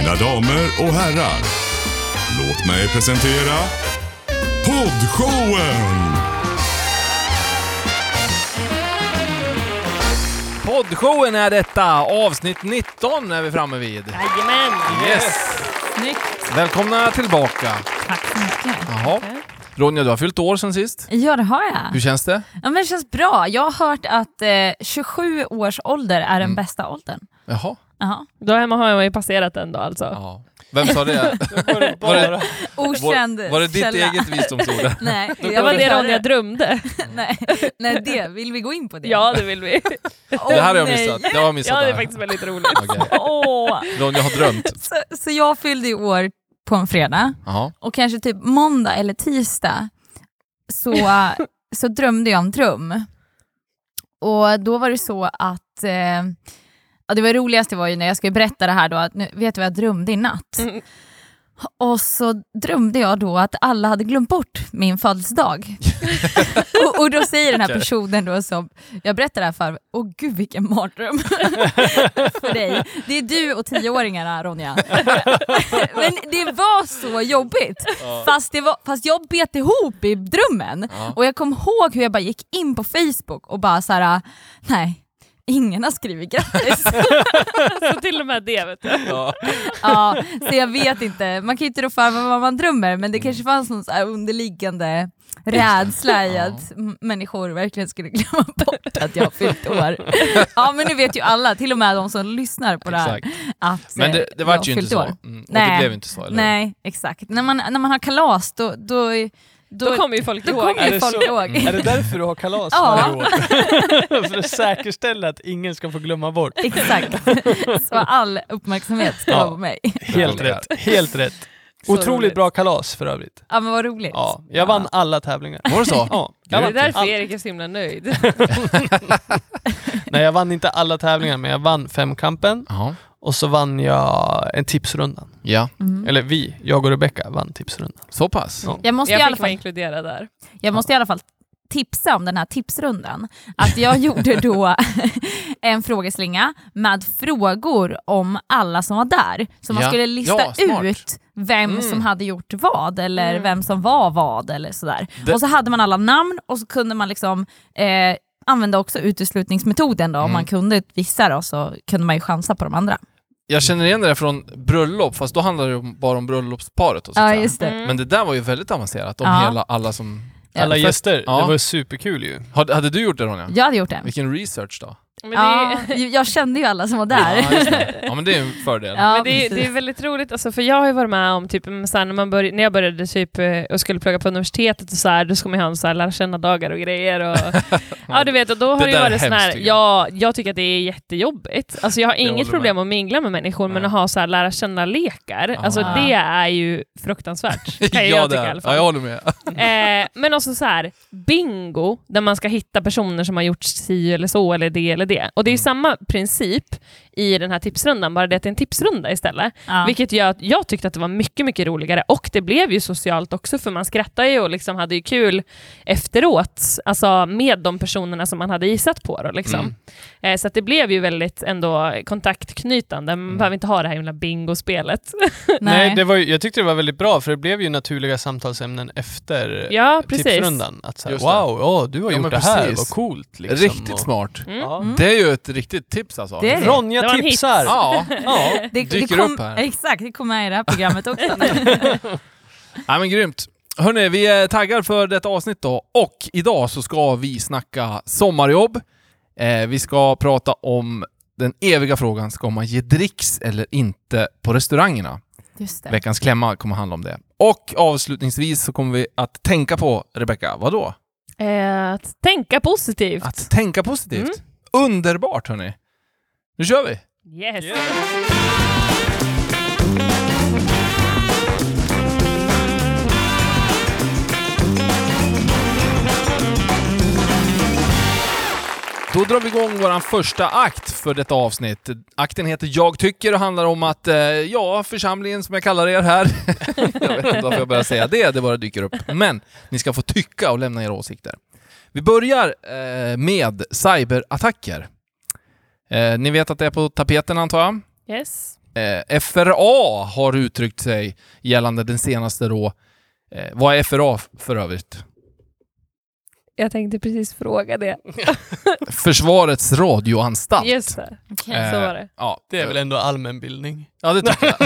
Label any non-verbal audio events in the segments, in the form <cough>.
Mina damer och herrar, låt mig presentera Poddshowen! Poddshowen är detta, avsnitt 19 är vi framme vid. Jajamän! Yes! Snyggt. Välkomna tillbaka. Tack så mycket. Jaha. Ronja, du har fyllt år sen sist. Ja, det har jag. Hur känns det? Ja, men det känns bra. Jag har hört att eh, 27 års ålder är den Mm. bästa åldern. Jaha. Jaha. Då hemma har jag ju passerat den då alltså. Ja. Vem sa det? <laughs> <laughs> Var det, Okänd var, var det ditt källa. eget visdomsord? <laughs> Nej, Det var det Ronja drömde. nej, nej, det. Vill vi gå in på det? Ja, det vill vi. Åh, Det här har jag missat. Jag har missat Ja, det är faktiskt väldigt roligt. Okej. Åh. Ronja har drömt. Så, så jag fyllde i år på en fredag Jaha. och kanske typ måndag eller tisdag så, så drömde jag om Trum. Och då var det så att eh, ja, det var roligaste var ju när jag skulle berätta det här då, att nu, vet du vad jag drömde i natt? Mm. Och så drömde jag då att alla hade glömt bort min födelsedag. <laughs> och, och då säger den här personen då som jag berättar det här för, åh gud vilken mardröm <laughs> för dig. Det är du och tioåringarna Ronja. <laughs> Men det var så jobbigt. Fast, det var, fast jag bet ihop i drömmen. Ja. Och jag kom ihåg hur jag bara gick in på Facebook och bara så här: nej, ingen har skrivit grattis. <laughs> Så till och med det vet du. Ja. <laughs> ja, så jag vet inte, man kan ju inte rå för vad man drömmer men det kanske fanns någon så här underliggande rädsla i Ja. att m- människor verkligen skulle <laughs> glömma bort att jag har fyllt år. Ja men nu vet ju alla, till och med de som lyssnar på det här, Exakt. att Men eh, det, det jag vart ju inte så. Mm. Och det Nej. blev inte så, eller? Nej, exakt. När man, när man har kalas då, då, då, Då kommer ju folk då ihåg. kommer Är det folk så? ihåg. Är det därför du har kalas Ja. varje år? För <laughs> att säkerställa att ingen ska få glömma bort. Exakt. Så all uppmärksamhet ska Ja. vara på mig. Helt rätt. Helt rätt. Så Otroligt roligt. bra kalas för övrigt. Ja men vad roligt. Ja, jag vann alla tävlingar. Var det så? <laughs> Ja, Det är därför all... Erik är så himla nöjd. <laughs> Nej, jag vann inte alla tävlingar, men jag vann femkampen Ja. Och så vann jag en tipsrundan. ja, Mm. Eller vi, jag och Rebecca vann tipsrundan. så pass. Ja. Jag måste i Jag alla fick vara fall inkluderad där. Jag måste i alla fall tipsa om den här tipsrundan. Att jag <laughs> gjorde då en frågeslinga med frågor om alla som var där. Så man Ja. skulle lista Ja, ut vem Mm. som hade gjort vad eller Mm. vem som var vad eller sådär. Det- Och så hade man alla namn och så kunde man liksom eh, använda också uteslutningsmetoden då. Om Mm. man kunde vissa då så kunde man ju chansa på de andra. Jag känner igen det där från bröllop, fast då handlar det bara om bröllopsparet. Och så att säga. det. Mm. Men det där var ju väldigt avancerat, om Ja. hela, alla som... Alla gäster, ja. det var superkul ju. Hade, hade du gjort det Ronja? Jag hade gjort det. Vilken research då? Men det, Ja, jag kände ju alla som var där. Ja, det. <laughs> ja men det är en fördel. Ja, men det, är, det är väldigt roligt, alltså, för jag har ju varit med om, typ, så här, när, man börj- när jag började typ, eh, och skulle plugga på universitetet, och så här, då ska man ju ha en så här, lära känna-dagar och grejer. Och, <laughs> ja, du vet, och då har Det det är varit sån här, tycker jag. ja, jag tycker att det är jättejobbigt. Alltså, jag har Jag inget med. problem att mingla med människor, men Nej. att ha så här, lära känna-lekar, alltså, Ah. det är ju fruktansvärt. <laughs> Kan ja, jag det tycka i är. alla fall. Ja, jag håller med. Eh, men också så här, bingo, där man ska hitta personer som har gjort si eller så, eller det eller det. Och det är Mm. samma princip i den här tipsrundan, bara det att det är en tipsrunda istället. Ja. Vilket gör att jag tyckte att det var mycket, mycket roligare. Och det blev ju socialt också, för man skrattade ju och liksom hade ju kul efteråt, alltså med de personerna som man hade gissat på. Då, liksom. Mm. eh, så att det blev ju väldigt ändå kontaktknytande. Man Mm. behöver inte ha det här himla bingospelet. <laughs> Nej, det var ju, jag tyckte det var väldigt bra, för det blev ju naturliga samtalsämnen efter ja, precis. tipsrundan. Att Just det. wow, åh, du har Ja, gjort det här, vad coolt. Liksom. Riktigt Och- smart. Mm. Mm. Det är ju ett riktigt tips alltså. Det är det. Ronja Det var en tipsar! Ja, Ja. <laughs> Det, Dyker det kom, upp här. Exakt, det kommer med i det här programmet också. <laughs> ja men grymt. Hörni, vi är taggar för detta avsnitt då. Och idag så ska vi snacka sommarjobb. Eh, vi ska prata om den eviga frågan, ska man ge dricks eller inte på restaurangerna? Just det. Veckans klämma kommer handla om det. Och avslutningsvis så kommer vi att tänka på, Rebecka, vad då? Eh, att tänka positivt. Att tänka positivt. Mm. Underbart hörni! Nu kör vi! Yes. Då drar vi igång vår första akt för detta avsnitt. Akten heter Jag tycker och handlar om att, eh, ja, församlingen som jag kallar er här, <laughs> jag vet inte varför jag börjar säga det, det bara dyker upp. Men ni ska få tycka och lämna era åsikter. Vi börjar eh, med cyberattacker. Eh, ni vet att det är på tapeten antar jag? Yes. Eh, FRA har uttryckt sig gällande den senaste då. Eh, vad är FRA för övrigt? Jag tänkte precis fråga det. <laughs> Försvarets radioanstalt. Just det. Eh, så var det. Ja, Det är väl ändå allmänbildning? Ja, det tycker jag.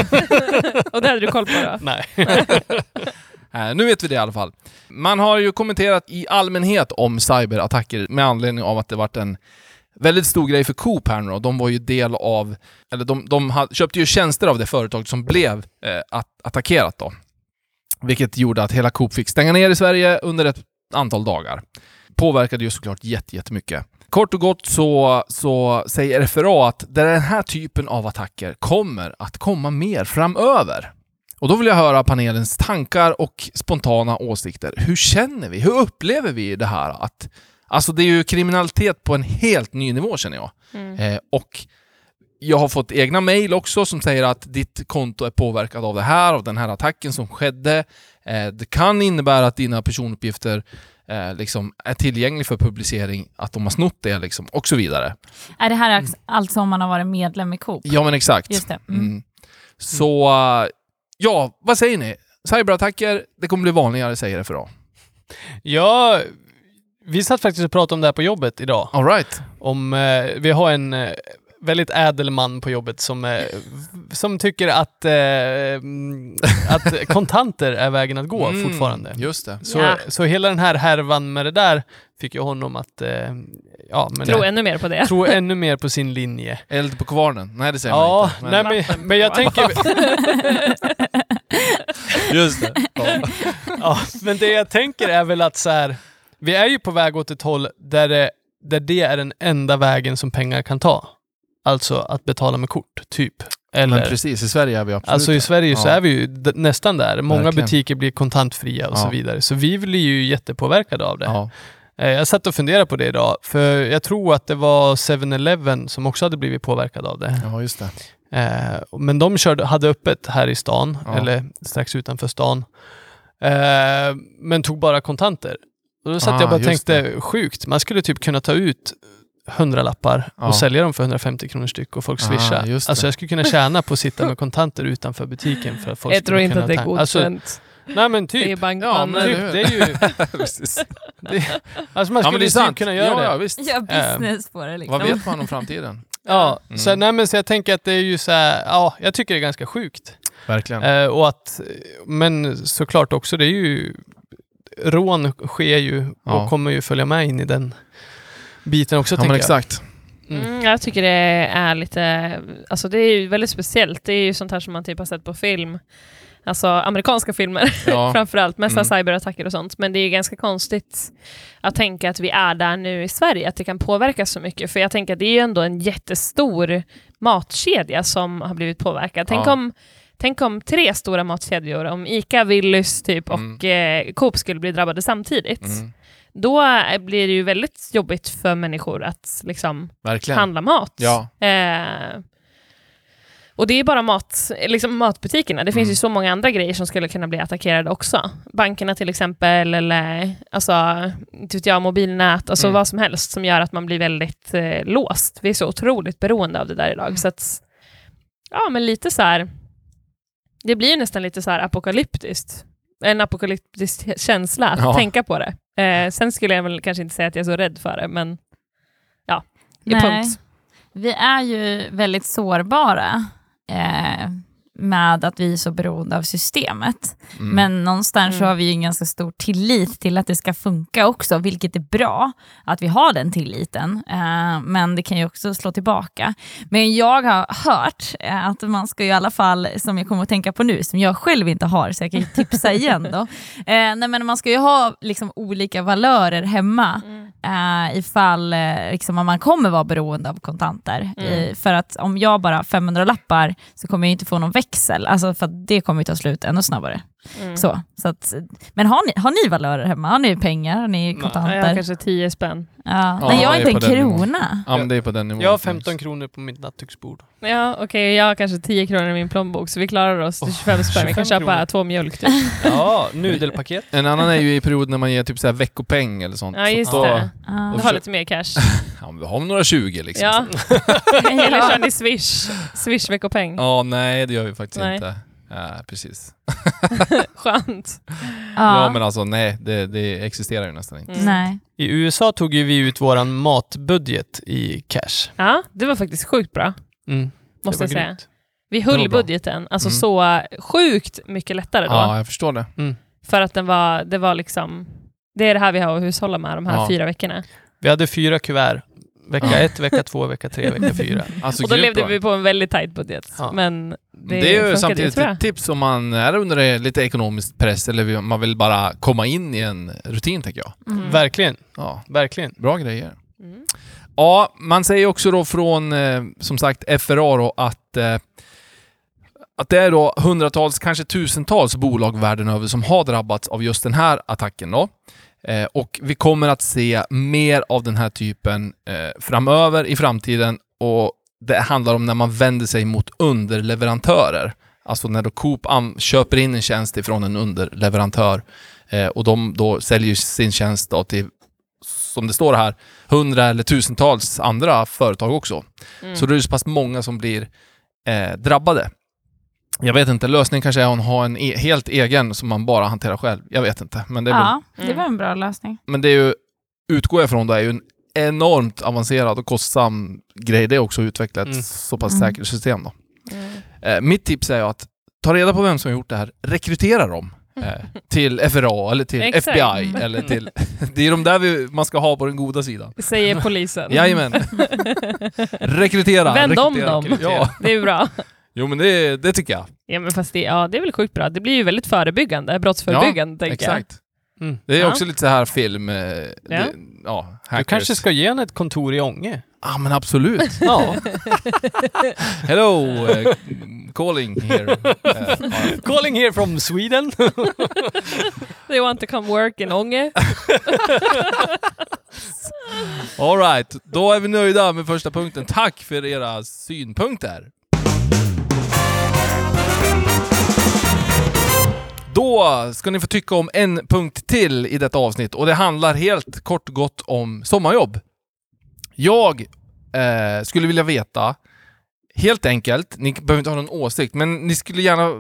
<laughs> Och det hade du koll på då? <laughs> Nej. Eh, nu vet vi det i alla fall. Man har ju kommenterat i allmänhet om cyberattacker med anledning av att det varit en väldigt stor grej för Coop här nu då. De var ju del av, eller de, de köpte ju tjänster av det företag som blev eh, att, attackerat då. Vilket gjorde att hela Coop fick stänga ner i Sverige under ett antal dagar. Påverkade ju såklart jättemycket. Kort och gott så, så säger FRA att den här typen av attacker kommer att komma mer framöver. Och då vill jag höra panelens tankar och spontana åsikter. Hur känner vi? Hur upplever vi det här? Att, alltså det är ju kriminalitet på en helt ny nivå känner jag. Mm. Eh, och jag har fått egna mejl också som säger att ditt konto är påverkat av det här, av den här attacken som skedde. Eh, det kan innebära att dina personuppgifter eh, liksom är tillgängliga för publicering, att de har snott det liksom, och så vidare. Är det här alltså om man har varit medlem i Coop? Ja men exakt. Just det. Mm. Mm. Så, eh, ja, vad säger ni? Cyberattacker, det kommer bli vanligare säger FRA. Ja, vi satt faktiskt och pratade om det här på jobbet idag. All right. Om, eh, vi har en eh, väldigt ädel man på jobbet som, eh, som tycker att, eh, mm, att <laughs> kontanter är vägen att gå Mm, fortfarande. Just det. Så, Ja. så hela den här härvan med det där fick ju honom att eh, ja, men, Tro ännu mer på det. tro ännu mer på sin linje. Eld på kvarnen? Nej, det säger Ja, man inte. nej, men, men jag tänker... Just det. Ja. Ja, men det jag tänker är väl att så här, vi är ju på väg åt ett håll där det, där det är den enda vägen som pengar kan ta. Alltså att betala med kort, typ. Eller, Men precis, i Sverige är vi absolut alltså i. Sverige så Ja. är vi ju nästan där. Många Verkligen. butiker blir kontantfria och Ja. så vidare. Så vi blir ju jättepåverkade av det. Ja. Eh, Jag satt och funderade på det idag, för jag tror att det var 7-Eleven som också hade blivit påverkad av det. ja, just det. Eh, men de körde, hade öppet här i stan, Ja. eller strax utanför stan. Eh, men tog bara kontanter. Och då satt Ah, jag bara och tänkte, sjukt, man skulle typ kunna ta ut 100 lappar Ja. och sälja dem för 150 kronor styck och folk Ah, swishar. just det. alltså jag skulle kunna tjäna på att sitta med kontanter utanför butiken för att folk Jag skulle tror inte kunna att det är ta- Alltså, godkänt. nej men det är typ. bankmannen. Ja, typ men- det är ju, <laughs> Precis. alltså man Ja, skulle det är typ kunna göra ja, det. Ja, visst. Gör business på det liksom. Vad vet man om framtiden? Ja, Mm. så, nej, men så jag tänker att det är ju så här, ja, jag tycker det är ganska sjukt. Verkligen. Eh, och att, men såklart också, det är ju, rån sker ju och Ja. kommer ju följa med in i den biten också Ja, men tänker jag. exakt. Mm. Mm, jag tycker det är lite, alltså det är ju väldigt speciellt. Det är ju sånt här som man typ har sett på film. Alltså amerikanska filmer <laughs> Ja. framförallt, mest Mm. cyberattacker och sånt. Men det är ganska konstigt att tänka att vi är där nu i Sverige, att det kan påverka så mycket. För jag tänker att det är ju ändå en jättestor matkedja som har blivit påverkad. Tänk, Ja. om, tänk om tre stora matkedjor, om ICA, Willys typ Mm. och eh, Coop skulle bli drabbade samtidigt. Mm. Då eh, blir det ju väldigt jobbigt för människor att liksom Verkligen. handla mat. Ja. Eh, och det är bara mat, liksom matbutikerna. Det finns Mm. ju så många andra grejer som skulle kunna bli attackerade också. Bankerna till exempel, eller alltså, inte vet jag, mobilnät, alltså Mm. vad som helst som gör att man blir väldigt eh, låst. Vi är så otroligt beroende av det där idag. Så att, ja men lite så här, det blir ju nästan lite så här apokalyptiskt. En apokalyptisk känsla att Ja. tänka på det. Eh, sen skulle jag väl kanske inte säga att jag är så rädd för det, men ja, i Nej. punkt. Vi är ju väldigt sårbara med att vi är så beroende av systemet. Mm. Men någonstans så Mm. har vi ju en ganska stor tillit till att det ska funka också, vilket är bra att vi har den tilliten. Eh, men det kan ju också slå tillbaka. Men jag har hört eh, att man ska ju i alla fall, som jag kommer att tänka på nu, som jag själv inte har, så jag kan ju tipsa <laughs> igen då. Eh, nej, men man ska ju ha liksom olika valörer hemma eh, ifall liksom, om man kommer vara beroende av kontanter. Mm. För att om jag bara har 500 lappar så kommer jag inte få någon växel, alltså för att det kommer ju ta slut ännu snabbare. Mm. Så, så att, men har ni, har ni valörer hemma? Har ni pengar? Har ni kontanter? jag har kanske 10 spänn. Ja. Ja, Nej, jag har inte en krona. Ja, men det är på den nivån. Jag har 15 kronor på mitt nattduksbord. Ja, okej, jag har kanske 10 kronor i min plånbok så vi klarar oss till 25 spänn. Vi kan 25 köpa kronor. två mjölk typ. <laughs> Ja, nudelpaket. En annan är ju i perioden när man ger typ så här veckopeng eller sånt. Ja, just Så då, det. Ja. Du har lite mer cash. <laughs> Ja, men vi har några 20 liksom. Ja. <laughs> Eller Ja. kör ni Swish? Swish veckopeng. Ja, nej det gör vi faktiskt Nej. inte. Ja, precis. <laughs> Skönt. Ja. men alltså nej, det, det existerar ju nästan inte. Mm. Nej. I USA tog ju vi ut våran matbudget i cash. Ja, det var faktiskt sjukt bra, Mm. måste jag säga. grymt. Vi höll budgeten, alltså Mm. så sjukt mycket lättare då. Ja, jag förstår det. För att den var, det var liksom, det är det här vi har att hushålla med de här Ja. fyra veckorna. Vi hade fyra kuvert. Vecka Ja. ett, vecka två, vecka tre, vecka <laughs> fyra. Alltså, och då levde bra. vi på en väldigt tight budget. Ja. Men det, Det, är ju samtidigt ett tips om man är under lite ekonomisk press eller man vill bara komma in i en rutin, tänker jag. Mm. Verkligen, Ja, verkligen. bra grejer. Mm. Ja, man säger också då från, eh, som sagt, FRA då att, eh, att det är då hundratals, kanske tusentals bolag världen över som har drabbats av just den här attacken då. Eh, och vi kommer att se mer av den här typen eh, framöver i framtiden och det handlar om när man vänder sig mot underleverantörer. Alltså när då Coop köper in en tjänst ifrån en underleverantör eh, och de då säljer sin tjänst då till, som det står här, hundra eller tusentals andra företag också. Mm. Så det är så pass många som blir drabbade. Jag vet inte, lösningen kanske är att ha en e- helt egen som man bara hanterar själv. Jag vet inte. Men det är, väl, Ja, det Mm. var en bra lösning. men det är ju, utgår jag från, det är ju en enormt avancerad och kostsam grej det är också att utveckla ett Mm. så pass Mm. säkert system då. Mm. Eh, mitt tips är ju att ta reda på vem som har gjort det här, rekrytera dem eh, <laughs> till FRA eller till. FBI eller till... <laughs> det är de där vi, man ska ha på den goda sidan. Säger polisen. Jajamän. <laughs> Rekrytera. Vänd om dem. Ja, Det är bra. Jo men det, det tycker jag. Ja, men fast det, ja, det är väl sjukt bra. Det blir ju väldigt förebyggande, brottsförebyggande tänker jag. Exakt. Mm. Det är Ja. också lite så här film... Eh, ja. Det, ja, Du kanske ska ge henne ett kontor i Ånge? Ja men absolut. <laughs> Ja. <laughs> Hello, eh, calling here. Ja. <laughs> Calling here from Sweden. They want to come work in Ånge. All right, då är vi nöjda med första punkten. Tack för era synpunkter. Då ska ni få tycka om en punkt till i detta avsnitt och det handlar helt kort och gott om sommarjobb. Jag eh, skulle vilja veta, helt enkelt, ni behöver inte ha någon åsikt, men ni skulle gärna,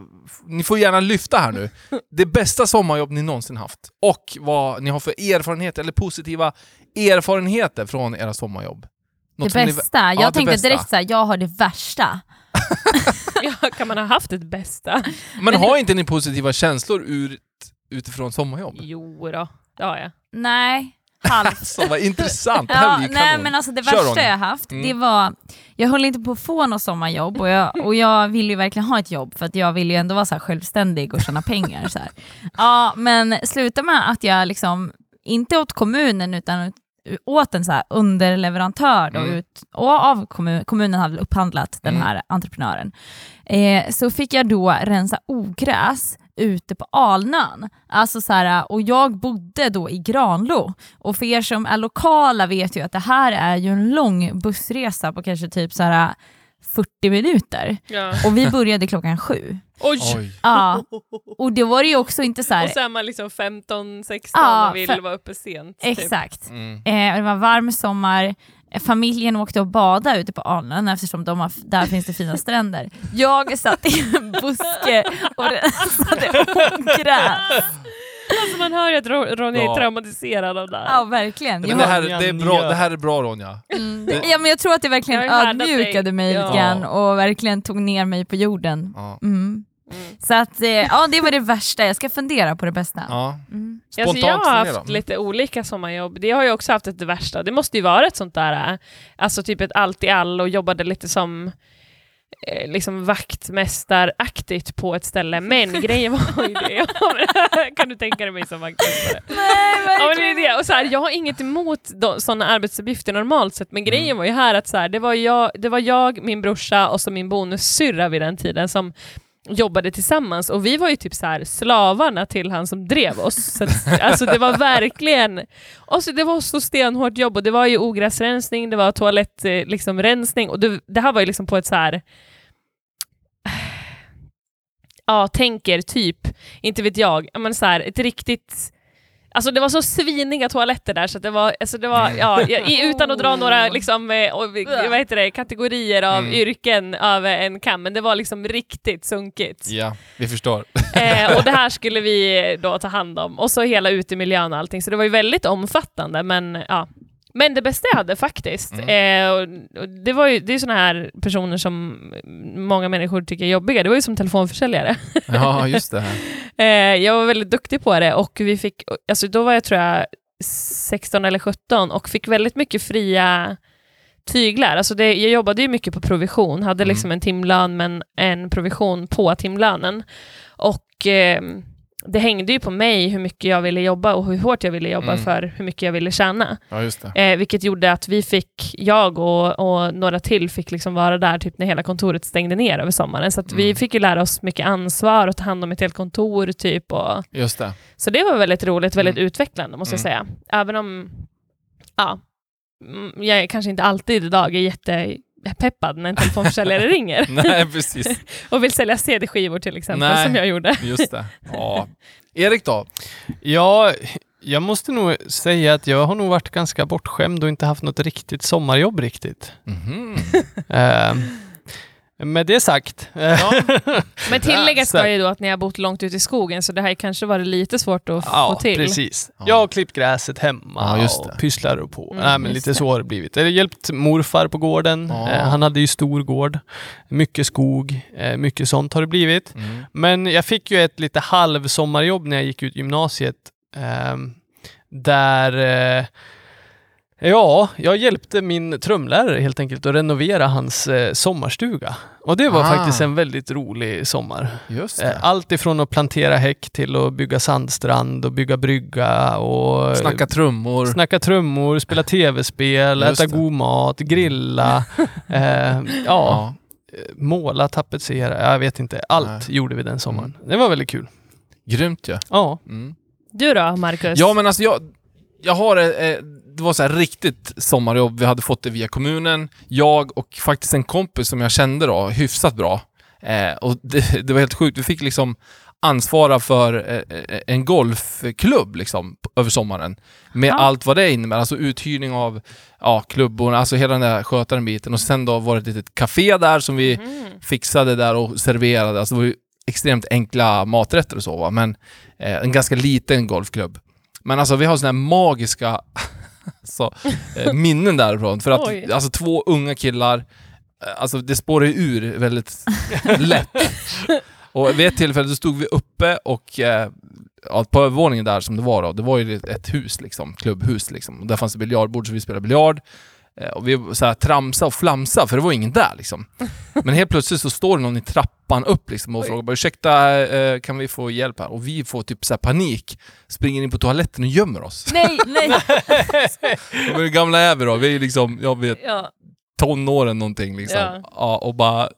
ni får gärna lyfta här nu, <laughs> det bästa sommarjobb ni någonsin haft och vad ni har för erfarenhet eller positiva erfarenheter från era sommarjobb. Något det ni- bästa. Jag Ja, det tänkte bästa. direkt såhär, jag har det värsta. Ja, kan man ha haft ett bästa? Men har inte ni positiva känslor ur, utifrån sommarjobb? Jo då, det har jag. Nej, halvt. <laughs> Så vad intressant, det här Ja, blir ju nej kanon. men alltså det Kör, värsta Ronny. jag haft, Mm. det var, jag höll inte på att få något sommarjobb och jag, och jag ville ju verkligen ha ett jobb för att jag ville ju ändå vara så här självständig och tjäna pengar. Så här. Ja men sluta med att jag liksom, inte åt kommunen utan åt en så underleverantör då, Mm. ut, och av kommun, kommunen hade upphandlat den Mm. här entreprenören. Eh, så fick jag då rensa ogräs ute på Alnön. Alltså så här, och jag bodde då i Granlo. Och för er som är lokala vet ju att det här är ju en lång bussresa på kanske typ så här 40 minuter. Ja. Och vi började klockan sju. Oj! Oj. Ja, <laughs> och det var det ju också inte så här... Och så är man liksom 15-16 Ja, och vill för- vara uppe sent. typ. Exakt. Mm. Eh, det var varm sommar, familjen åkte och badade ute på Alnön eftersom de har, där finns det fina stränder. Jag satt i en buske och <laughs> rensade ogräs. <laughs> Alltså man hör ju att Ro- Ronja är Ja. traumatiserad av det här. Ja, verkligen. Men det, här, det, är bra, det här är bra Ronja. Mm, det- ja, men jag tror att det verkligen Jag har härdat ödmjukade mig Ja. lite grann och verkligen tog ner mig på jorden. Ja. Mm. Mm. Så att, eh, ja det var det värsta, jag ska fundera på det bästa. Ja. Mm. Alltså jag har haft lite olika sommarjobb. Det har jag också haft ett det värsta. Det måste ju vara ett sånt där, äh, alltså typ ett allt i all och jobbade lite som eh, liksom vaktmästaraktigt på ett ställe. Men grejen var ju det, <laughs> kan du tänka dig mig som vaktmästare? <laughs> Nej, Ja, men det är det. Och så här, jag har inget emot sådana arbetsuppgifter normalt sett, men grejen Mm. var ju här att så här, det, var jag, det var jag, min brorsa och så min bonussyrra vid den tiden som jobbade tillsammans och vi var ju typ så här slavarna till han som drev oss. Så att, alltså det var verkligen, alltså det var så stenhårt jobb och det var ju ogräsrensning, det var toalettrensning eh, liksom, rensning, och det, det här var ju liksom på ett så här ja, tänker typ, inte vet jag, men så här, ett riktigt Alltså det var så sviniga toaletter där så att det var, alltså det var ja, i- utan att dra några <laughs> liksom, eh, vad heter det, kategorier av Mm. yrken över en kam, men det var liksom riktigt sunkigt. Ja, vi förstår. <laughs> Eh, och det här <laughs> skulle vi då ta hand om. Och så hela utemiljön och allting. Så det var ju väldigt omfattande. Men, ja. Men det bästa jag hade faktiskt, Mm. eh, och, och det var ju det är såna här personer som många människor tycker är jobbiga. Det var ju som telefonförsäljare. Ja, just det. <laughs> Eh, jag var väldigt duktig på det och vi fick, alltså då var jag tror jag 16 eller 17 och fick väldigt mycket fria tyglar. Alltså det, jag jobbade ju mycket på provision, hade Mm. liksom en timlön men en provision på timlönen. Och eh, det hängde ju på mig hur mycket jag ville jobba och hur hårt jag ville jobba Mm. för hur mycket jag ville tjäna. Ja. Eh, vilket gjorde att vi fick, jag och, och några till fick liksom vara där typ när hela kontoret stängde ner över sommaren. Så att vi Mm. fick ju lära oss mycket ansvar och ta hand om ett helt kontor typ. Och, Just det. så det var väldigt roligt, väldigt Mm. utvecklande måste jag Mm. säga. Även om, ja, mm, jag kanske inte alltid idag är jättepeppad när en telefonförsäljare ringer <laughs> Nej, precis. <laughs> och vill sälja CD-skivor till exempel, Nej. som jag gjorde. Just det. <laughs> Ja. Erik då? Ja, jag måste nog säga att jag har nog varit ganska bortskämd och inte haft något riktigt sommarjobb riktigt. Mhm. Eh, med det sagt. Ja. <laughs> Men tilläggas ska ju då att ni har bott långt ute i skogen, så det ju kanske varit lite svårt att Ja, få till. precis. Ja. Jag har klippt gräset hemma Ja, just det. och pysslar och på. Mm, Nej, men lite det. så har det blivit. Jag har hjälpt morfar på gården. Ja. Eh, han hade ju stor gård. Mycket skog. Eh, mycket sånt har det blivit. Mm. Men jag fick ju ett lite halvsommarjobb när jag gick ut gymnasiet. ehm, där eh, Ja, jag hjälpte min trumlärare helt enkelt att renovera hans eh, sommarstuga. Och det var Ah. faktiskt en väldigt rolig sommar. Just Eh, det. Allt ifrån att plantera häck till att bygga sandstrand och bygga brygga och Snacka trummor. snacka trummor, spela tv-spel, Just äta det. god mat, grilla, <laughs> eh, ja, Ja. måla, tapetsera, jag vet inte. Allt Nej. gjorde vi den sommaren. Det var väldigt kul. Grymt ju. Ja. Mm. Du då, Marcus? Ja, men alltså jag, jag har eh, eh, det var så här riktigt sommarjobb. Vi hade fått det via kommunen. Jag och faktiskt en kompis som jag kände då hyfsat bra. Eh, och det, <laughs> det var helt sjukt. Vi fick liksom ansvara för eh, eh, en golfklubb liksom över sommaren. Med Ja. allt vad det innebär. Alltså uthyrning av ja, klubborna, alltså hela den där sköta den biten. Och sen då var det ett litet café där som vi Mm. fixade där och serverade. Alltså det var ju extremt enkla maträtter och så va, men eh, en ganska liten golfklubb. Men alltså vi har såna här magiska <laughs> så, eh, minnen därifrån. För att Oj. alltså två unga killar, eh, alltså det spårar ju ur väldigt <laughs> lätt. Och vid ett tillfälle så stod vi uppe och eh, ja, på övervåningen där som det var då, det var ju ett hus liksom, klubbhus liksom. Och där fanns det biljardbord så vi spelade biljard. Eh, Och vi så här tramsa och flamsa för det var ingen där liksom. <laughs> Men helt plötsligt så står det någon i trappan upp liksom och Oj. frågar bara ursäkta, eh, kan vi få hjälp här? Och vi får typ så här panik, springer in på toaletten och gömmer oss. Nej, nej. <laughs> Och gamla är vi då? Vi är liksom, jag vet, Ja. Tonåren någonting liksom. Ja. Ja. och bara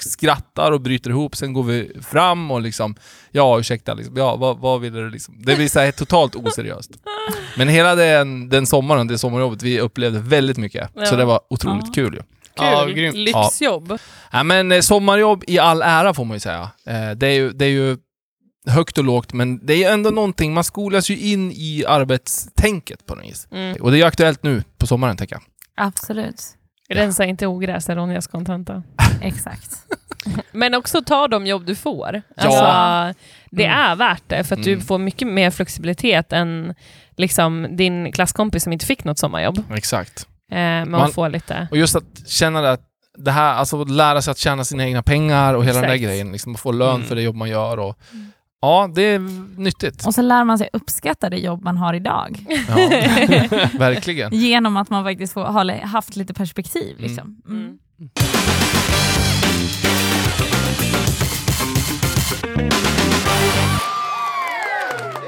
skrattar och bryter ihop, sen går vi fram och liksom, ja ursäkta, liksom, ja vad, vad vill du liksom? Det blir så här totalt oseriöst. <laughs> Men hela den, den sommaren, det sommarjobbet, vi upplevde väldigt mycket. Ja. Så det var otroligt Ja. kul ju. Ja, Kul. grymt. Lyxjobb. Ja, men eh, sommarjobb i all ära får man ju säga. Eh, det, är ju, det är ju högt och lågt, men det är ju ändå någonting, man skolas ju in i arbetstänket på något vis. Mm. Och det är ju aktuellt nu på sommaren, tänker jag. Absolut. Rensa inte ogräs är Ronjas kontenta. <laughs> Exakt. <laughs> Men också ta de jobb du får. Ja. Alltså, det Mm. är värt det, för att du Mm. får mycket mer flexibilitet än liksom, din klasskompis som inte fick något sommarjobb. Exakt. Eh, men man, får lite... Och just att känna det att det här, alltså lära sig att tjäna sina egna pengar och hela den där Exakt. grejen, liksom, att få lön Mm. för det jobb man gör och ja, det är nyttigt. Och så lär man sig uppskatta det jobb man har idag. Ja, <laughs> verkligen. <laughs> Genom att man faktiskt får, har haft lite perspektiv. Mm. Liksom. Mm. Mm.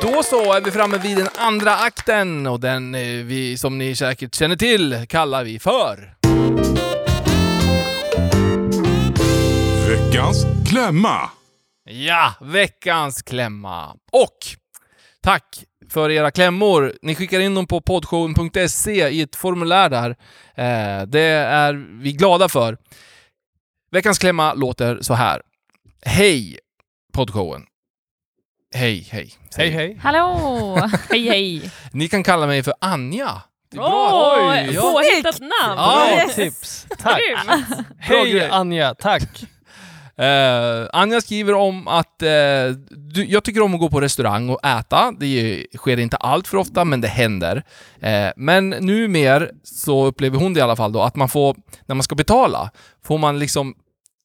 Då så är vi framme vid den andra akten och den eh, vi, som ni säkert känner till kallar vi för... Veckans klämma. Ja, veckans klämma. Och tack för era klämmor. Ni skickar in dem på poddshowen.se i ett formulär där. Eh, det är vi glada för. Veckans klämma låter så här. Hej poddshowen. Hej, hej. Hej hej. Hallå! <laughs> Hej hej! Ni kan kalla mig för Anja. Det är Åh, bra. Oj, ja. påhittat namn! Ja. Yes. tips. Tack. Hej. Anja, tack. Uh, Anja skriver om att uh, du, jag tycker om att gå på restaurang och äta. Det sker inte allt för ofta, men det händer. Uh, men numera så upplever hon det i alla fall då, att man får, när man ska betala, får man liksom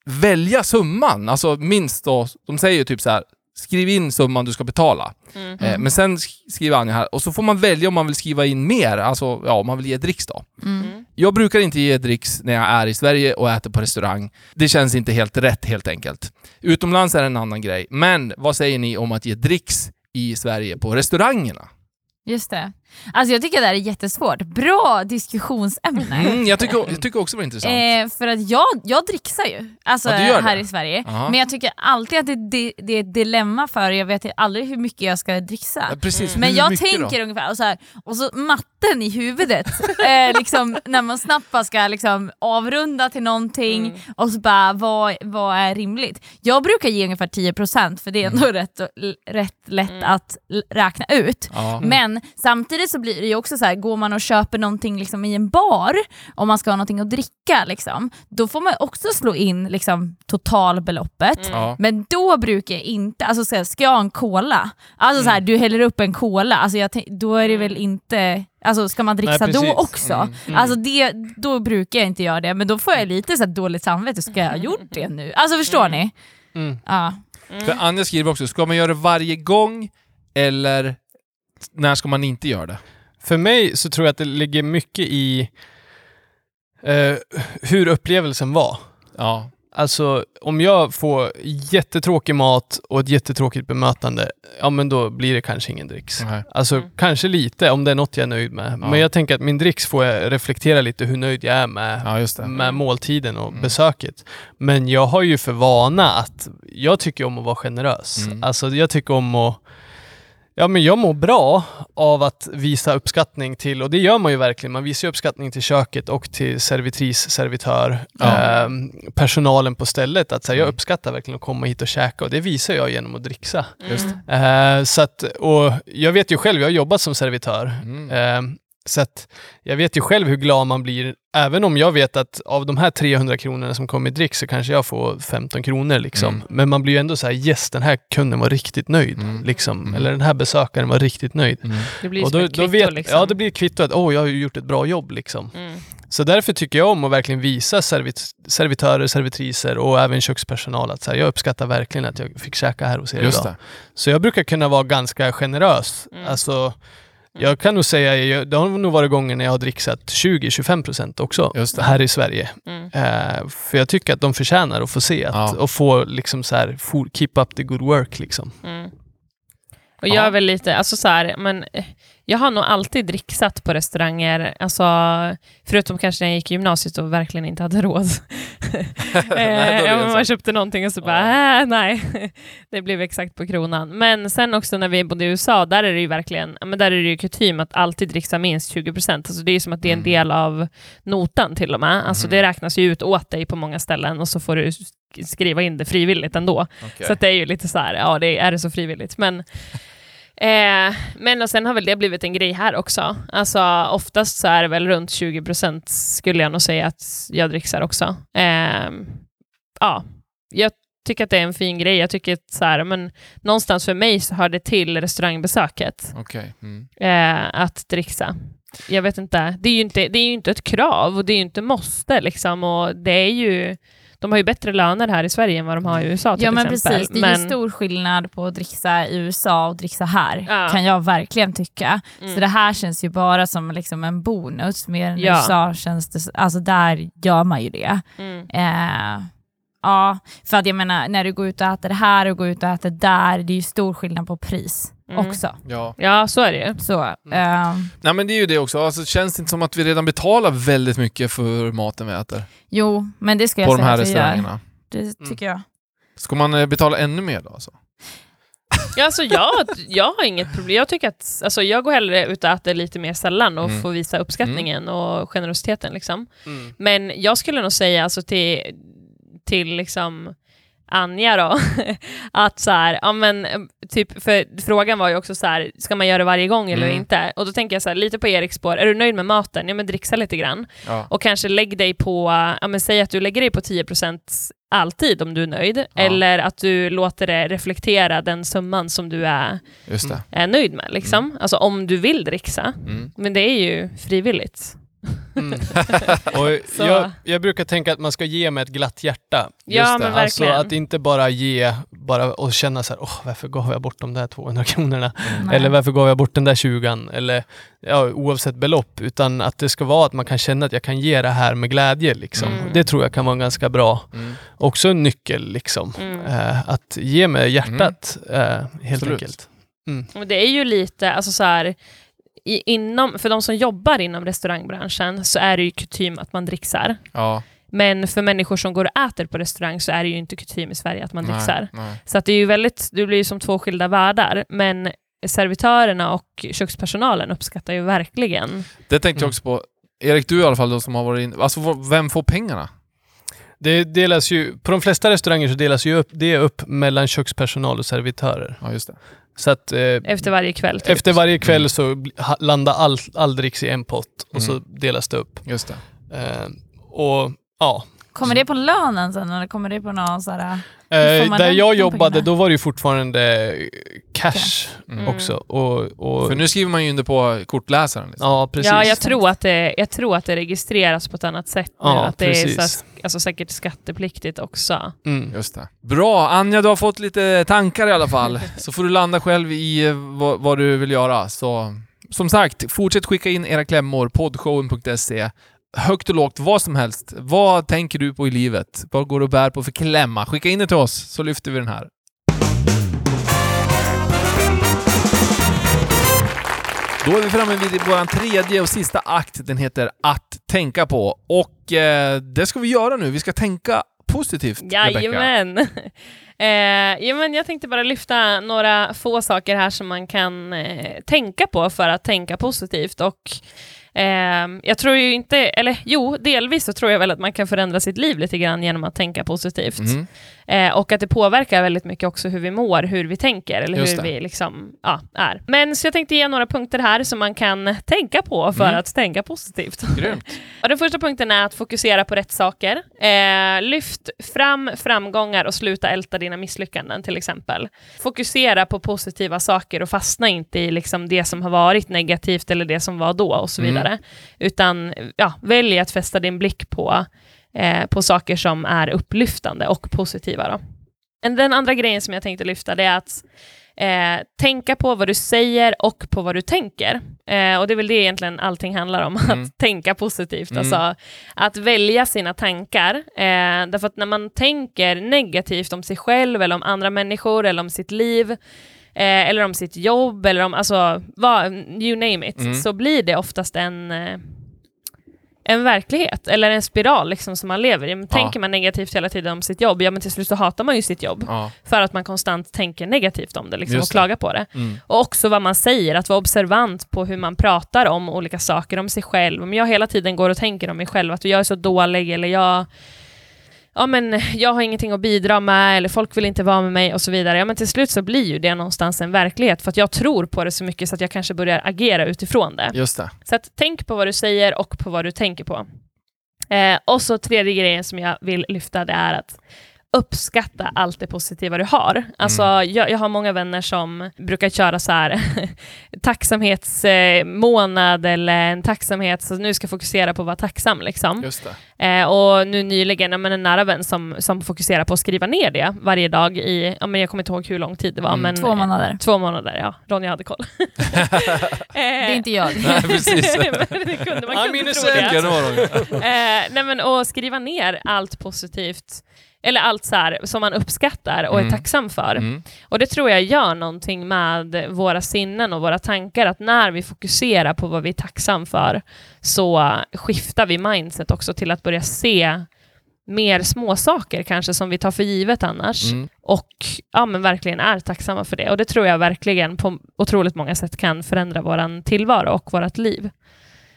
välja summan. Alltså minst då, de säger ju typ så här, skriv in summan du ska betala. Mm. Eh, men sen sk- skriver Anja här, och så får man välja om man vill skriva in mer, alltså ja, om man vill ge dricks då. Mm. Jag brukar inte ge dricks när jag är i Sverige och äter på restaurang. Det känns inte helt rätt helt enkelt. Utomlands är det en annan grej. Men vad säger ni om att ge dricks i Sverige på restaurangerna? Just det. Alltså jag tycker det här är jättesvårt. Bra diskussionsämne. Mm, jag, tycker, jag tycker också det var intressant. Eh, för att jag, jag dricksar ju alltså, Ja, här det? i Sverige. Aha. Men jag tycker alltid att det, det, det är ett dilemma för jag vet aldrig hur mycket jag ska dricksa. Ja, Precis, Men hur jag tänker då? ungefär, och så, här, och så matten i huvudet, <laughs> eh, liksom, när man snabbt bara ska liksom, avrunda till någonting Mm. och så bara vad, vad är rimligt? Jag brukar ge ungefär 10% för det är ändå rätt, rätt lätt Mm. att räkna ut. Ja. Men samtidigt så blir det ju också så här, går man och köper någonting liksom i en bar, om man ska ha någonting att dricka, liksom, då får man också slå in liksom, totalbeloppet. Mm. Ja. Men då brukar jag inte, alltså så här, ska jag ha en cola? Alltså så här, du häller upp en cola, alltså jag då är det väl inte, alltså ska man dricksa Nej, då också? Mm, mm. Alltså det, då brukar jag inte göra det, men då får jag lite så dåligt samvete, ska jag ha gjort det nu? Alltså förstår ni? Mm. Ja. För Anja skriver också, ska man göra det varje gång eller när ska man inte göra det? För mig så tror jag att det ligger mycket i eh, hur upplevelsen var. Ja. Alltså om jag får jättetråkig mat och ett jättetråkigt bemötande, ja men då blir det kanske ingen dricks. Nej. Alltså Mm. kanske lite om det är något jag är nöjd med. Ja. Men jag tänker att min dricks får jag reflektera lite hur nöjd jag är med, ja, just det. med måltiden och Mm. besöket. Men jag har ju för vana att jag tycker om att vara generös. Mm. Alltså jag tycker om att Ja men jag mår bra av att visa uppskattning till, och det gör man ju verkligen, man visar ju uppskattning till köket och till servitris, servitör, Ja. ehm, personalen på stället. Att så här, jag Mm. uppskattar verkligen att komma hit och käka och det visar jag genom att dricksa. Just Mm. Eh, så att, och jag vet ju själv, jag har jobbat som servitör. Mm. Eh, så att jag vet ju själv hur glad man blir, även om jag vet att av de här 300 kronorna som kommer i dricks så kanske jag får 15 kronor liksom. Mm. Men man blir ju ändå så här, yes den här kunden var riktigt nöjd. Mm. Liksom. Mm. Eller den här besökaren var riktigt nöjd. Mm. Det blir och då, ett då kvitto vet, liksom. Ja, det blir ett kvitto att åh, jag har gjort ett bra jobb liksom. Mm. Så därför tycker jag om att verkligen visa servit, servitörer, servitriser och även kökspersonal att så här, jag uppskattar verkligen att jag fick käka här hos er Just idag. det. Så jag brukar kunna vara ganska generös. Mm. Alltså, jag kan nog säga, jag- det har nog varit gånger när jag har dricksat 20-25% också här i Sverige. Mm. Eh, för jag tycker att de förtjänar att få se att, Ja. och få liksom så här, keep up the good work liksom. Mm. Och Ja. jag är väl lite, alltså så här, men eh, jag har nog alltid dricksat på restauranger, alltså förutom kanske när jag gick i gymnasiet och verkligen inte hade råd. <laughs> Nej, är eh, det ja, man köpte någonting och så bara, äh, nej, <laughs> det blev exakt på kronan. Men sen också när vi bodde i USA, där är det ju verkligen, men där är det ju kutym att alltid dricksa minst 20%. Alltså det är ju som att det är en Mm. del av notan till och med. Alltså Mhm. det räknas ju ut åt dig på många ställen och så får du sk- skriva in det frivilligt ändå. Okej. Så det är ju lite så här, ja det är det så frivilligt. Men, eh, men och sen har väl det blivit en grej här också. Alltså oftast så är det väl runt 20% skulle jag nog säga att jag dricksar också. Eh, ja, jag tycker att det är en fin grej. Jag tycker att så här, men någonstans för mig så hör det till restaurangbesöket Okej. Mm. eh, att dricksa. Jag vet inte. Det är, ju inte, det är ju inte ett krav och det är ju inte måste liksom. Och det är ju, de har ju bättre löner här i Sverige än vad de har i USA till Ja men exempel. precis, det är ju stor skillnad på att dricksa i USA och dricksa här, Ja. kan jag verkligen tycka. Mm. Så det här känns ju bara som liksom en bonus, mer än Ja. USA känns det, alltså där gör man ju det. Mm. Eh, ja, för att jag menar när du går ut och äter här och går ut och äter där, det är ju stor skillnad på pris Mm. också. Ja. Ja, så är det ju. Så, eh, Nej men det är ju det också, alltså, känns det inte som att vi redan betalar väldigt mycket för maten vi äter? jo, men det ska jag På de säga här att vi gör. restaurangerna. Det tycker jag. Ska man eh, betala ännu mer då? Alltså? Ja, alltså jag, jag har inget problem. Jag tycker att alltså jag går hellre ut och äter lite mer sällan och Mm. får visa uppskattningen och generositeten. Liksom. Mm. Men jag skulle nog säga alltså till, till liksom Anja då, <laughs> att så här, ja men typ, för frågan var ju också så här, ska man göra det varje gång eller Mm. inte? Och då tänker jag så här, lite på Eriks spår, är du nöjd med maten? Ja men dricksa lite grann. Ja. Och kanske lägg dig på, ja men säg att du lägger dig på 10% alltid om du är nöjd, eller att du låter det reflektera den summan som du är, är nöjd med. Liksom. Alltså om du vill dricksa. Mm. Men det är ju frivilligt. Mm. <laughs> Och jag, jag brukar tänka att man ska ge med ett glatt hjärta. Ja det. men Alltså verkligen. att inte bara ge bara och känna så här, åh varför gav jag bort de där 200 kronorna? Nej. Eller varför gav jag bort den där 20 Eller ja, oavsett belopp. Utan att det ska vara att man kan känna att jag kan ge det här med glädje. Liksom. Mm. Det tror jag kan vara en ganska bra, Mm. också en nyckel. Liksom. Mm. Eh, att ge med hjärtat eh, helt Absolut. enkelt. Och det är ju lite, alltså så här, i, inom, för de som jobbar inom restaurangbranschen så är det ju kutym att man dricksar. Ja. Men för människor som går och äter på restaurang så är det ju inte kutym i Sverige att man dricksar. Nej. Så att det är ju väldigt, det blir ju som två skilda världar. Men servitörerna och kökspersonalen uppskattar ju verkligen. Det tänkte jag Mm. också på. Erik, du i alla fall då som har varit in... Alltså vem får pengarna? Det delas ju, på de flesta restauranger så delas ju upp, det upp mellan kökspersonal och servitörer. Ja, just det. Så att eh, Efter varje kväll. Typ. efter varje kväll Mm. så landar all, all dricks i en pott och Mm. så delas det upp. Just det. Eh, och ja, Kommer det på lönen sen eller kommer det på någon så här... Hur Eh, där jag de jobbade, då var det ju fortfarande cash Mm. också. Och, och, För nu skriver man ju under på kortläsaren. Liksom. ja, precis. Ja, jag tror, att det, jag tror att det registreras på ett annat sätt nu. Ja, att det är precis. så, här- alltså, säkert skattepliktigt också. Mm. Just det. Bra! Anja, du har fått lite tankar i alla fall. <laughs> Så får du landa själv i eh, vad, vad du vill göra. Så, som sagt, fortsätt skicka in era klämmor. Podshowen.se. Högt och lågt, vad som helst. Vad tänker du på i livet? Vad går du och bär på för klämma? Skicka in det till oss, så lyfter vi den här. Då är vi framme vid vår tredje och sista akt. Den heter Att tänka på. Och eh, det ska vi göra nu. Vi ska tänka positivt, Rebecka. Jajamän! <laughs> eh, ja, men jag tänkte bara lyfta några få saker här som man kan eh, tänka på för att tänka positivt. Och jag tror ju inte, eller jo, delvis så tror jag väl att man kan förändra sitt liv lite grann genom att tänka positivt. Mm. Eh, och att det påverkar väldigt mycket också hur vi mår, hur vi tänker eller Just hur det. vi liksom, ja, är. Men så jag tänkte ge några punkter här som man kan tänka på för Mm. att tänka positivt. <laughs> Och den första punkten är att fokusera på rätt saker. Eh, lyft fram framgångar och sluta älta dina misslyckanden till exempel. Fokusera på positiva saker och fastna inte i liksom det som har varit negativt eller det som var då och så Mm. Vidare. Utan ja, välj att fästa din blick på, eh, på saker som är upplyftande och positiva. Då. En- Den andra grejen som jag tänkte lyfta det är att eh, tänka på vad du säger och på vad du tänker. Eh, och det är väl det egentligen allting handlar om, <laughs> Mm. att tänka positivt. Mm. Alltså att välja sina tankar. Eh, därför att när man tänker negativt om sig själv eller om andra människor eller om sitt liv eh, eller om sitt jobb eller om, alltså, vad, you name it, Mm. så blir det oftast en eh, en verklighet, eller en spiral liksom, som man lever i. Men Tänker man negativt hela tiden om sitt jobb, ja men till slut så hatar man ju sitt jobb. Ja. För att man konstant tänker negativt om det liksom, och Just det. klagar på det. Mm. Och också vad man säger, att vara observant på hur man pratar om olika saker, om sig själv. Om jag hela tiden går och tänker om mig själv, att jag är så dålig, eller jag, ja, men, jag har ingenting att bidra med, eller folk vill inte vara med mig och så vidare. Ja, men till slut så blir ju det någonstans en verklighet, för att jag tror på det så mycket så att jag kanske börjar agera utifrån det. Just det. Så att tänk på vad du säger och på vad du tänker på. Eh, och så tredje grejen som jag vill lyfta, det är att uppskatta allt det positiva du har. Alltså, jag, jag har många vänner som brukar köra så här <laughs> tacksamhetsmånad eller en tacksamhet, så nu ska jag fokusera på att vara tacksam. Liksom. Just det. Eh, och nu nyligen, men en nära vän som, som fokuserar på att skriva ner det varje dag i, ja, men jag kommer inte ihåg hur lång tid det var, Mm. men Två månader. Två månader, ja. Ronja hade koll. <laughs> <laughs> Det är inte jag. Nej, precis. Men det kunde, man kunde tro det. Eh, nej men och skriva ner allt positivt, eller allt så här som man uppskattar och Mm. är tacksam för. Mm. Och det tror jag gör någonting med våra sinnen och våra tankar, att när vi fokuserar på vad vi är tacksam för så skiftar vi mindset också till att börja se mer småsaker kanske som vi tar för givet annars Mm. och ja, men verkligen är tacksamma för det. Och det tror jag verkligen på otroligt många sätt kan förändra våran tillvaro och vårt liv.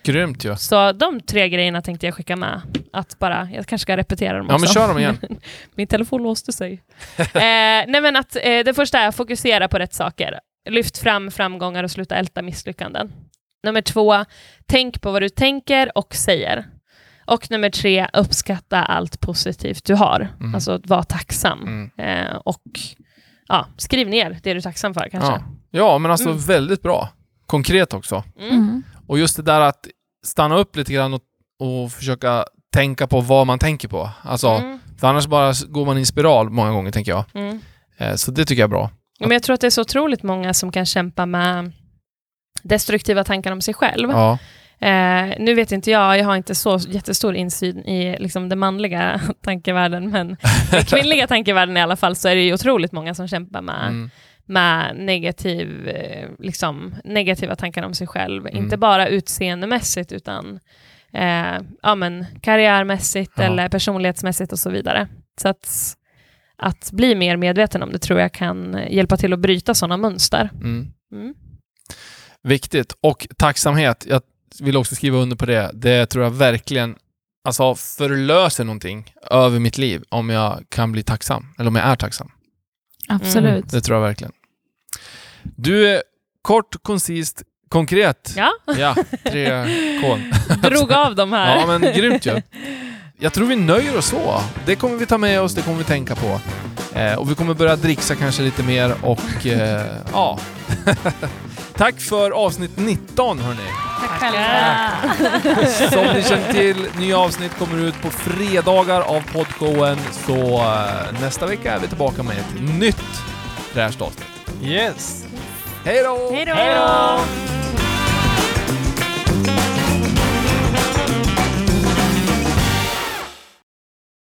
Grymt ju. Så de tre grejerna tänkte jag skicka med. Att bara, jag kanske ska repetera dem Ja, också. men kör dem igen. <laughs> Min telefon låste sig. eh, nej men att eh, det första är att fokusera på rätt saker. Lyft fram framgångar och sluta älta misslyckanden. Nummer två, tänk på vad du tänker och säger. Och nummer tre, uppskatta allt positivt du har. Mm. Alltså var tacksam. Mm. Eh, och ja, skriv ner det du är tacksam för kanske. Ja. ja, men alltså Mm. väldigt bra. Konkret också. Mm. Och just det där att stanna upp lite grann och, och försöka tänka på vad man tänker på. Alltså, Mm. för annars bara går man i en spiral många gånger, tänker jag. Mm. Eh, så det tycker jag är bra. Men jag tror att det är så otroligt många som kan kämpa med destruktiva tankar om sig själv. Ja. Eh, nu vet inte jag, jag har inte så jättestor insyn i liksom, den manliga <laughs> tankevärlden, men <laughs> den kvinnliga tankevärlden i alla fall, så är det ju otroligt många som kämpar med, Mm. Med negativ, eh, liksom, negativa tankar om sig själv. Mm. Inte bara utseendemässigt, utan eh, ja, men, karriärmässigt Ja. eller personlighetsmässigt och så vidare. Så att, att bli mer medveten om det tror jag kan hjälpa till att bryta sådana mönster. Mm. Mm. Viktigt. Och tacksamhet. Jag vill också skriva under på det. Det tror jag verkligen alltså, förlöser någonting över mitt liv om jag kan bli tacksam. Eller om jag är tacksam. Absolut. Det tror jag verkligen. Du, är kort, koncist, konkret. Ja, Ja, tre K. <laughs> drog av de här. Ja, men grymt ju. Jag tror vi nöjer oss så. Det kommer vi ta med oss, det kommer vi tänka på. Eh, och vi kommer börja dricksa kanske lite mer och eh, <laughs> ja. <laughs> Tack för avsnitt 19 hörni. Tack själva. Som ni känner till, nya avsnitt kommer ut på fredagar av podshowen. Så eh, nästa vecka är vi tillbaka med ett nytt fräscht avsnitt. Yes! Hej då! Hej då!